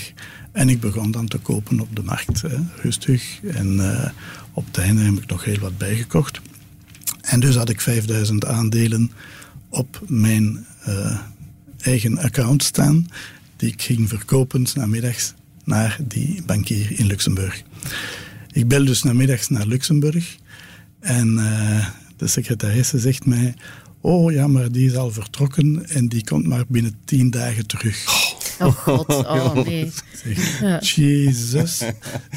En ik begon dan te kopen op de markt, rustig. En uh, op het einde heb ik nog heel wat bijgekocht. En dus had ik 5000 aandelen op mijn uh, eigen account staan, die ik ging verkopen namiddags naar die bankier in Luxemburg. Ik bel dus namiddags naar Luxemburg en uh, de secretaresse zegt mij: Oh ja, maar die is al vertrokken en die komt maar binnen tien dagen terug. Oh god, oh nee. Ja. Jezus,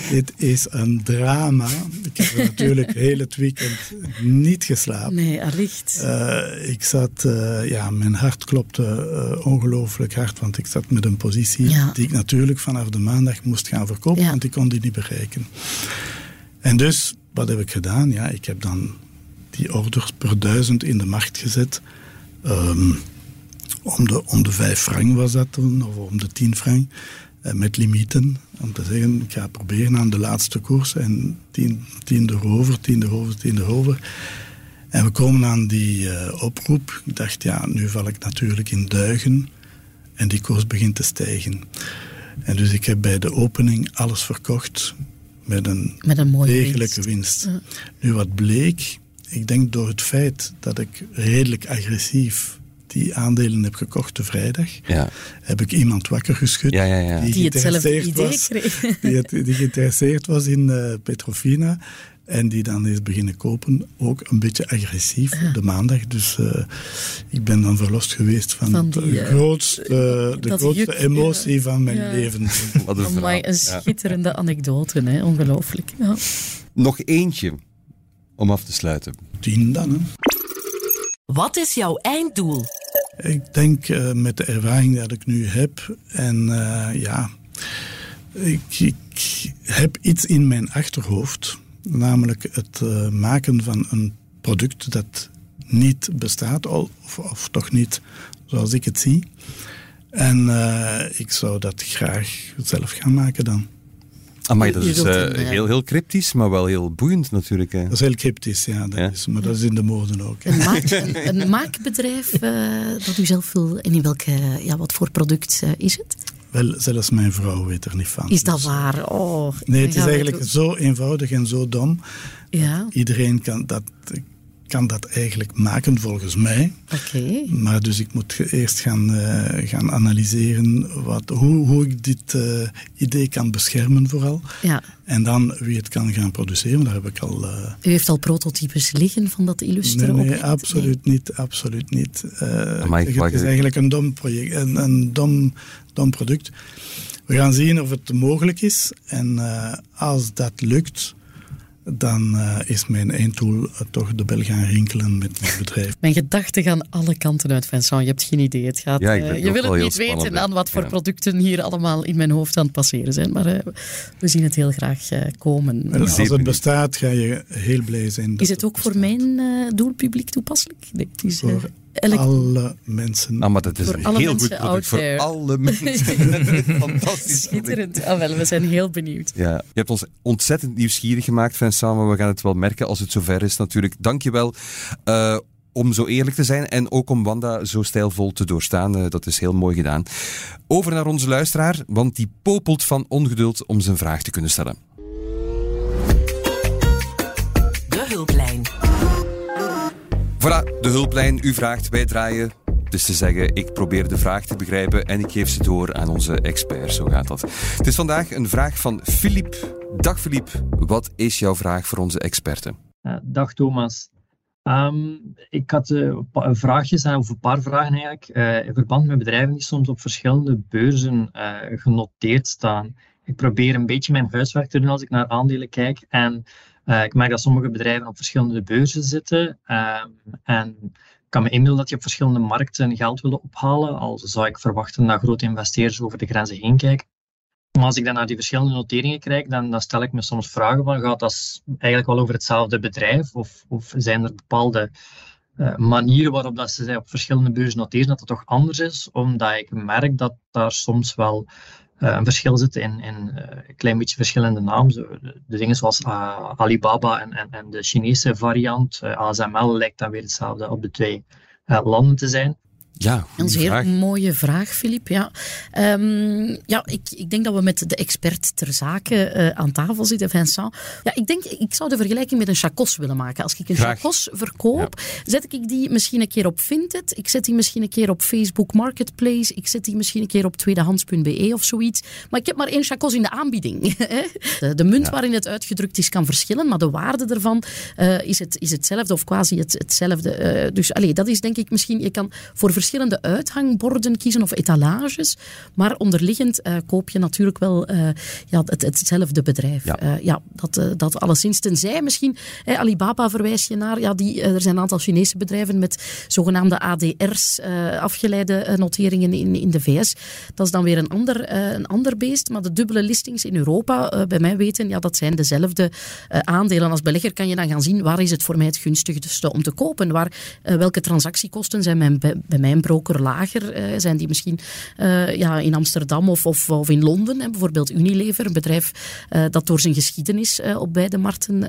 dit is een drama. Ik heb natuurlijk heel het weekend niet geslapen. Nee, allicht. Uh, ik zat, uh, ja, mijn hart klopte uh, ongelooflijk hard, want ik zat met een positie ja. die ik natuurlijk vanaf de maandag moest gaan verkopen, ja. want ik kon die niet bereiken. En dus, wat heb ik gedaan? Ja, ik heb dan die orders per duizend in de markt gezet. Um, om de, om de vijf frank was dat toen, of om de tien frank. Uh, met limieten. Om te zeggen, ik ga proberen aan de laatste koers. En tien, tien erover, tien erover, tien erover. En we komen aan die uh, oproep. Ik dacht, ja, nu val ik natuurlijk in duigen. En die koers begint te stijgen. En dus ik heb bij de opening alles verkocht met een, met een mooie degelijke winst. winst. Ja. Nu wat bleek, ik denk door het feit dat ik redelijk agressief die aandelen heb gekocht de vrijdag, ja. heb ik iemand wakker geschud ja, ja, die, die hetzelfde idee was, kreeg. Die, het, die geïnteresseerd was in uh, Petrofina. En die dan is beginnen kopen, ook een beetje agressief de maandag. Dus uh, ik ben dan verlost geweest van, van die, de uh, grootste, de grootste juk, emotie ja. van mijn ja. leven. Wat een, Amai, een schitterende anekdote, hè? ongelooflijk. Nog eentje om af te sluiten. Tien dan, hè. Wat is jouw einddoel? Ik denk uh, met de ervaring dat ik nu heb en uh, ja, ik, heb iets in mijn achterhoofd, namelijk het uh, maken van een product dat niet bestaat, of, of toch niet zoals ik het zie. En ik zou dat graag zelf gaan maken dan. Amai, dat is uh, heel, heel cryptisch, maar wel heel boeiend natuurlijk. Hè. Dat is heel cryptisch, ja. Dat ja? Is, maar dat is in de mode ook. Een, maak, een, een maakbedrijf uh, dat u zelf wil... En in welke, ja, wat voor product uh, is het? Wel, zelfs mijn vrouw weet er niet van. Is dat dus, waar? Oh, nee, het is eigenlijk zo eenvoudig en zo dom. Ja. Iedereen kan dat kan dat eigenlijk maken volgens mij. Okay. Maar dus ik moet eerst gaan, uh, gaan analyseren wat, hoe, hoe ik dit uh, idee kan beschermen vooral. Ja. En dan wie het kan gaan produceren, daar heb ik al... Uh... U heeft al prototypes liggen van dat illusteren? Nee, nee absoluut nee. niet. Absoluut niet. het is eigenlijk een dom project, een, een dom, dom product. We gaan zien of het mogelijk is. En als dat lukt dan uh, is mijn einddoel uh, toch de bel gaan rinkelen met mijn bedrijf. Mijn gedachten gaan alle kanten uit, Vincent. Je hebt geen idee. Het gaat, ja, uh, je wil het niet weten aan wat voor ja. producten hier allemaal in mijn hoofd aan het passeren zijn. Maar we zien het heel graag komen. En als het bestaat, ga je heel blij zijn. is het ook het voor mijn doelpubliek toepasselijk? Nee, het is, voor Elk... alle mensen. Ah, maar dat is voor een alle heel goed mensen product voor there. alle mensen. Fantastisch. Schitterend. Ah, wel, we zijn heel benieuwd. Ja, je hebt ons ontzettend nieuwsgierig gemaakt, Vincent, maar we gaan het wel merken als het zover is natuurlijk. Dank je wel. Uh, om zo eerlijk te zijn en ook om Wanda zo stijlvol te doorstaan. Uh, dat is heel mooi gedaan. Over naar onze luisteraar, want die popelt van ongeduld om zijn vraag te kunnen stellen. De hulplijn. Voilà, de hulplijn. U vraagt, wij draaien. Dus te zeggen, ik probeer de vraag te begrijpen en ik geef ze door aan onze expert. Zo gaat dat. Het is vandaag een vraag van Filip. Dag Filip, wat is jouw vraag voor onze experten? Uh, dag Thomas. Um, ik had uh, vraagjes, of een paar vragen eigenlijk, uh, in verband met bedrijven die soms op verschillende beurzen genoteerd staan. Ik probeer een beetje mijn huiswerk te doen als ik naar aandelen kijk. En uh, ik merk dat sommige bedrijven op verschillende beurzen zitten. Uh, en ik kan me inbeelden dat die op verschillende markten geld willen ophalen. Al zou ik verwachten dat grote investeerders over de grenzen heen kijken. Maar als ik dan naar die verschillende noteringen kijk, dan, dan stel ik me soms vragen van, gaat dat eigenlijk wel over hetzelfde bedrijf? Of, of zijn er bepaalde uh, manieren waarop dat ze op verschillende beurzen noteren dat het toch anders is? Omdat ik merk dat daar soms wel een verschil zit in, in uh, een klein beetje verschillende namen. De, de, dingen zoals uh, Alibaba en, en, en, de Chinese variant, ASML, lijkt dan weer hetzelfde op de twee landen te zijn. Ja, een zeer vraag. mooie vraag, Filip. Ja, um, ja ik, ik denk dat we met de expert ter zake uh, aan tafel zitten, Vincent. Ja, ik denk, ik zou de vergelijking met een chacos willen maken. Als ik een chacos verkoop, ja. zet ik die misschien een keer op Vinted. Ik zet die misschien een keer op Facebook Marketplace. Ik zet die misschien een keer op tweedehands.be of zoiets. Maar ik heb maar één chacos in de aanbieding. de, de, munt ja. waarin het uitgedrukt is kan verschillen, maar de waarde ervan uh, is, het, is hetzelfde of quasi het, hetzelfde. Uh, dus allee, dat is denk ik misschien, je kan voor verschillende verschillende uithangborden kiezen of etalages, maar onderliggend koop je natuurlijk wel ja, het, hetzelfde bedrijf. Ja, ja dat, dat alleszins. Tenzij misschien, Alibaba verwijs je naar, ja, die, er zijn een aantal Chinese bedrijven met zogenaamde ADR's, afgeleide noteringen in, in de VS. Dat is dan weer een ander, een ander beest, maar de dubbele listings in Europa, bij mij weten, ja, dat zijn dezelfde aandelen. Als belegger kan je dan gaan zien waar is het voor mij het gunstigste om te kopen, waar, welke transactiekosten zijn mijn, bij mijn broker lager, zijn die misschien ja, in Amsterdam of, of, of in Londen, bijvoorbeeld Unilever, een bedrijf dat door zijn geschiedenis op beide markten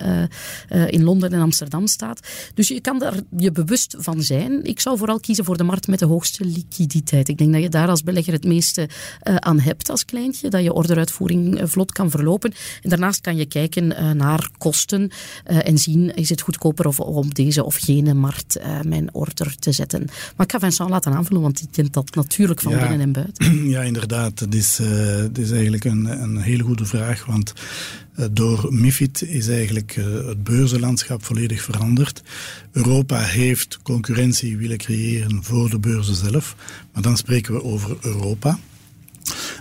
in Londen en Amsterdam staat. Dus je kan daar je bewust van zijn. Ik zou vooral kiezen voor de markt met de hoogste liquiditeit. Ik denk dat je daar als belegger het meeste aan hebt als kleintje, dat je orderuitvoering vlot kan verlopen. En daarnaast kan je kijken naar kosten en zien, is het goedkoper of, om deze of gene markt mijn order te zetten. Maar ik ga Vincent laten aanvullen, want die kent dat natuurlijk van binnen en buiten. Ja, inderdaad. Het is, het is eigenlijk een, een hele goede vraag, want door MIFID is eigenlijk het beurzenlandschap volledig veranderd. Europa heeft concurrentie willen creëren voor de beurzen zelf, maar dan spreken we over Europa.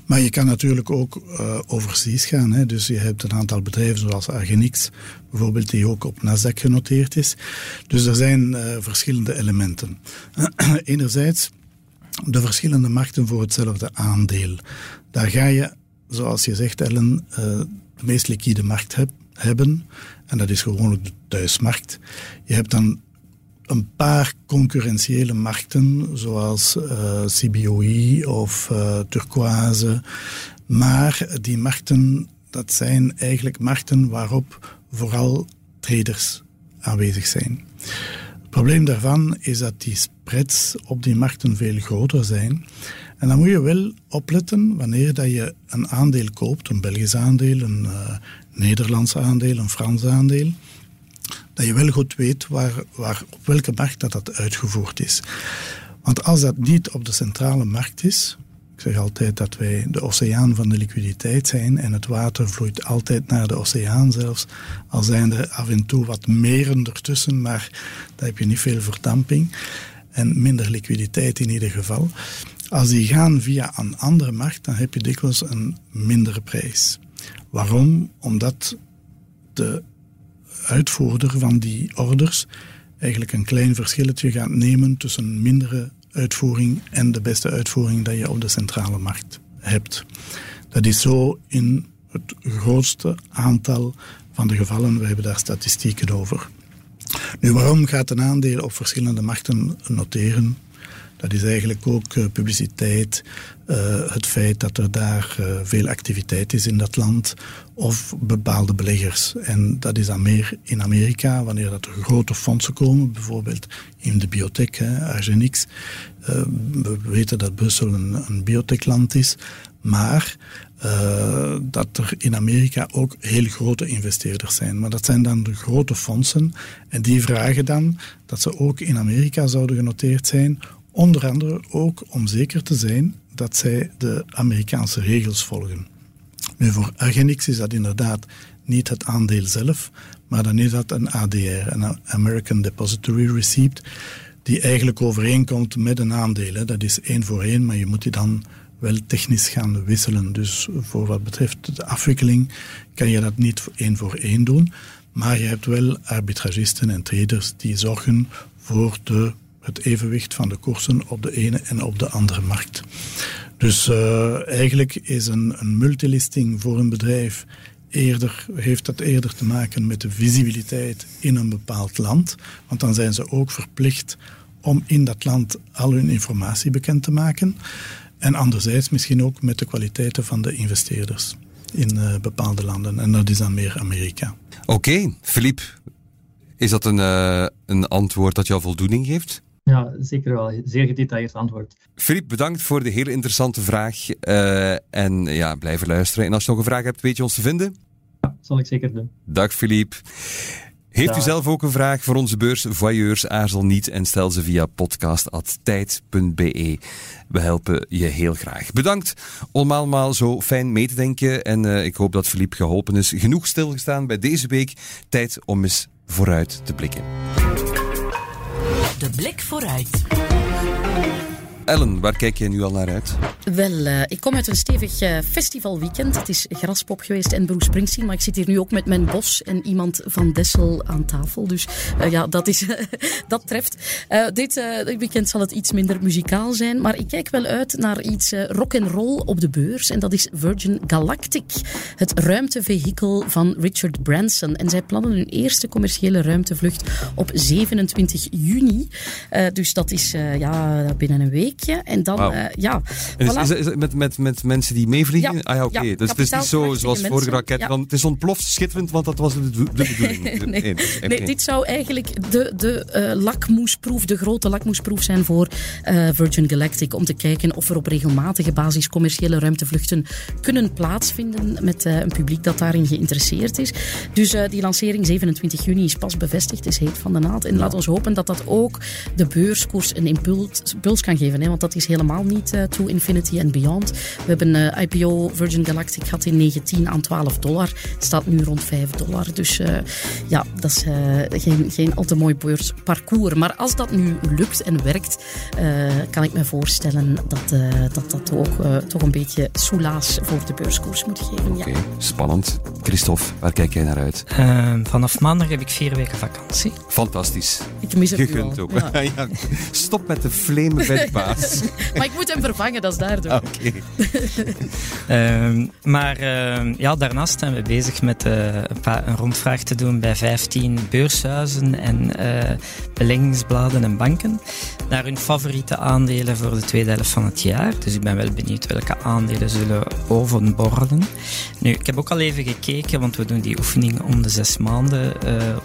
Maar je kan natuurlijk ook uh, overseas gaan. Hè. Dus je hebt een aantal bedrijven zoals Argenix, bijvoorbeeld, die ook op Nasdaq genoteerd is. Dus er zijn uh, verschillende elementen. Enerzijds de verschillende markten voor hetzelfde aandeel. Daar ga je, zoals je zegt, Ellen, uh, de meest liquide markt heb, hebben. En dat is gewoonlijk de thuismarkt. Je hebt dan een paar concurrentiële markten, zoals uh, CBOE of uh, Turquoise. Maar die markten, dat zijn eigenlijk markten waarop vooral traders aanwezig zijn. Het probleem daarvan is dat die spreads op die markten veel groter zijn. En dan moet je wel opletten wanneer dat je een aandeel koopt, een Belgisch aandeel, een uh, Nederlands aandeel, een Frans aandeel dat je wel goed weet waar, waar, op welke markt dat, dat uitgevoerd is. Want als dat niet op de centrale markt is, ik zeg altijd dat wij de oceaan van de liquiditeit zijn en het water vloeit altijd naar de oceaan zelfs. Al zijn er af en toe wat meren ertussen, maar daar heb je niet veel verdamping en minder liquiditeit in ieder geval. Als die gaan via een andere markt, dan heb je dikwijls een mindere prijs. Waarom? Omdat de uitvoerder van die orders eigenlijk een klein verschilletje gaat nemen tussen mindere uitvoering en de beste uitvoering dat je op de centrale markt hebt. Dat is zo in het grootste aantal van de gevallen. We hebben daar statistieken over. Nu, waarom gaat een aandeel op verschillende markten noteren? Dat is eigenlijk ook uh, publiciteit, uh, het feit dat er daar uh, veel activiteit is in dat land of bepaalde beleggers. En dat is dan meer in Amerika, wanneer dat er grote fondsen komen, bijvoorbeeld in de biotech, hè, Argenix. we weten dat Brussel een, een biotechland is, maar dat er in Amerika ook heel grote investeerders zijn. Maar dat zijn dan de grote fondsen en die vragen dan dat ze ook in Amerika zouden genoteerd zijn Onder andere ook om zeker te zijn dat zij de Amerikaanse regels volgen. Nu, voor Argenix is dat inderdaad niet het aandeel zelf, maar dan is dat een ADR, een American Depository Receipt, die eigenlijk overeenkomt met een aandeel. Dat is één voor één, maar je moet die dan wel technisch gaan wisselen. Dus voor wat betreft de afwikkeling kan je dat niet één voor één doen, maar je hebt wel arbitragisten en traders die zorgen voor de het evenwicht van de koersen op de ene en op de andere markt. Dus uh, eigenlijk is een, een multilisting voor een bedrijf eerder, heeft dat eerder te maken met de visibiliteit in een bepaald land. Want dan zijn ze ook verplicht om in dat land al hun informatie bekend te maken. En anderzijds misschien ook met de kwaliteiten van de investeerders in uh, bepaalde landen. En dat is dan meer Amerika. Oké, okay, Philippe, is dat een, uh, een antwoord dat jou voldoening geeft? Ja, zeker wel. Zeer gedetailleerd antwoord. Filip, bedankt voor de hele interessante vraag. Uh, en ja, blijven luisteren. En als je nog een vraag hebt, weet je ons te vinden? Ja, zal ik zeker doen. Dag Filip. Heeft u zelf ook een vraag voor onze beursvoyeurs? Aarzel niet en stel ze via podcast.tijd.be. We helpen je heel graag. Bedankt om allemaal zo fijn mee te denken. En uh, ik hoop dat Filip geholpen is. Genoeg stilgestaan bij deze week. Tijd om eens vooruit te blikken. De blik vooruit. Ellen, waar kijk jij nu al naar uit? Wel, uh, ik kom uit een stevig uh, festivalweekend. Het is Graspop geweest en Bruce Springsteen, maar ik zit hier nu ook met mijn bos en iemand van Dessel aan tafel. Dus uh, ja, dat, is, dat treft. dit weekend zal het iets minder muzikaal zijn, maar ik kijk wel uit naar iets rock and roll op de beurs. En dat is Virgin Galactic, het ruimtevehikel van Richard Branson. En zij plannen hun eerste commerciële ruimtevlucht op 27 juni. dus dat is ja, binnen een En dan, wow. ja. En is, is, is, met, met, met mensen die meevliegen? Ja. Ah ja, oké. Okay. Ja, dus het is niet zo zoals vorige raket. Ja. Het is ontploft schitterend, want dat was de, de bedoeling. nee, nee, nee, dit zou eigenlijk de, de uh, lakmoesproef, de grote lakmoesproef zijn voor uh, Virgin Galactic. Om te kijken of er op regelmatige basis commerciële ruimtevluchten kunnen plaatsvinden met een publiek dat daarin geïnteresseerd is. Dus die lancering 27 juni is pas bevestigd, is heet van de naald. En laat ons hopen dat dat ook de beurskoers een impuls, impuls kan geven. Hè, want dat is helemaal niet to infinity and beyond. We hebben uh, IPO Virgin Galactic gehad in 19 aan 12 dollar. Het staat nu rond 5 dollar. Dus uh, ja, dat is uh, geen, geen al te mooi beursparcours. Maar als dat nu lukt en werkt, kan ik me voorstellen dat dat, dat ook toch een beetje soelaas voor de beurskoers moet geven. Oké, okay, spannend. Christophe, waar kijk jij naar uit? vanaf maandag heb ik vier weken vakantie. Fantastisch. Ik mis het Gegund ook. Ja. ja, stop met de flamen bij maar ik moet hem vervangen, dat is daardoor. Oké. Okay. uh, maar uh, ja, daarnaast zijn we bezig met uh, een rondvraag te doen bij 15 beurshuizen en eh, beleggingsbladen en banken naar hun favoriete aandelen voor de tweede helft van het jaar. Dus ik ben wel benieuwd welke aandelen zullen overborden. Nu, ik heb ook al even gekeken, want we doen die oefening om de zes maanden,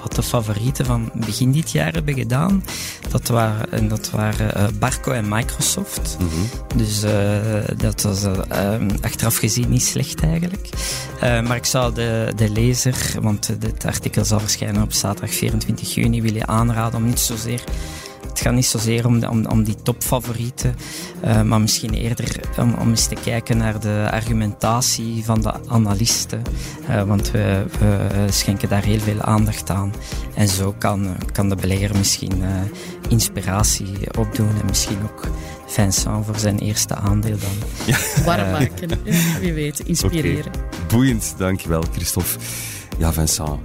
wat de favorieten van begin dit jaar hebben gedaan. Dat waren, en dat waren Barco en Microsoft. Mm -hmm. Dus dat was uh, achteraf gezien niet slecht eigenlijk. Uh, maar ik zou de, de lezer, want dit artikel zal verschijnen op zaterdag 24 juni, willen aanraden om niet zozeer het gaat niet zozeer om, om, om die topfavorieten, uh, maar misschien eerder om, om eens te kijken naar de argumentatie van de analisten. Uh, want we, we, schenken daar heel veel aandacht aan. En zo kan, kan de belegger misschien uh, inspiratie opdoen en misschien ook Vincent voor zijn eerste aandeel dan. Ja. Warm maken, wie weet, inspireren. Okay. Boeiend, dankjewel Christophe. Ja, Vincent,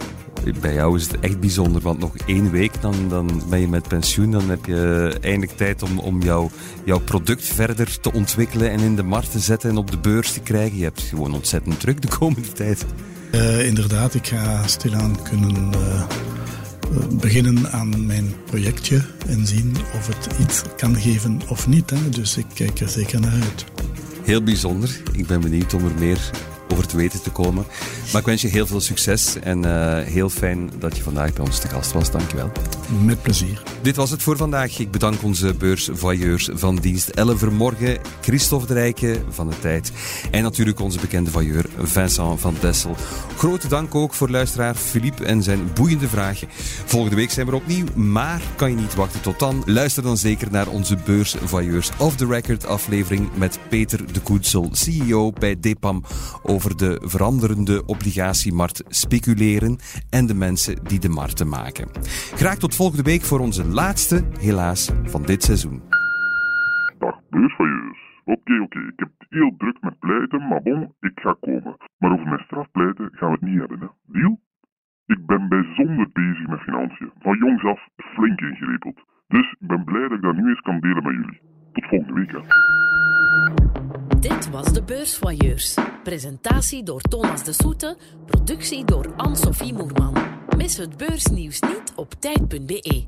bij jou is het echt bijzonder, want nog één week dan, dan ben je met pensioen. Dan heb je eindelijk tijd om, om jouw, jouw product verder te ontwikkelen en in de markt te zetten en op de beurs te krijgen. Je hebt gewoon ontzettend druk de komende tijd. Uh, inderdaad, ik ga stilaan kunnen uh, beginnen aan mijn projectje en zien of het iets kan geven of niet. Hè. Dus ik kijk er zeker naar uit. Heel bijzonder. Ik ben benieuwd om er meer over te weten te komen. Maar ik wens je heel veel succes en uh, heel fijn dat je vandaag bij ons te gast was. Dankjewel. Met plezier. Dit was het voor vandaag. Ik bedank onze beursvoyeurs van dienst Elle Vermorgen, Christophe de Rijken van de Tijd en natuurlijk onze bekende voyeur Vincent van Dessel. Grote dank ook voor luisteraar Philippe en zijn boeiende vragen. Volgende week zijn we opnieuw, maar kan je niet wachten tot dan? Luister dan zeker naar onze beursvoyeurs of the record aflevering met Peter de Koetsel, CEO bij Depam over de veranderende obligatiemarkt speculeren en de mensen die de markten maken. Graag tot volgende week voor onze laatste, helaas, van dit seizoen. Dag beursvoyeurs. Oké, oké, ik heb het heel druk met pleiten, maar bon, ik ga komen. Maar over mijn strafpleiten gaan we het niet hebben, hè. Deal? Ik ben bijzonder bezig met financiën. Van jongs af flink ingerepeld. Dus ik ben blij dat ik dat nu eens kan delen met jullie. Tot volgende week, hè. Dit was de Beursvoyeurs. Presentatie door Thomas de Soete, productie door Anne-Sophie Moerman. Mis het beursnieuws niet op tijd.be.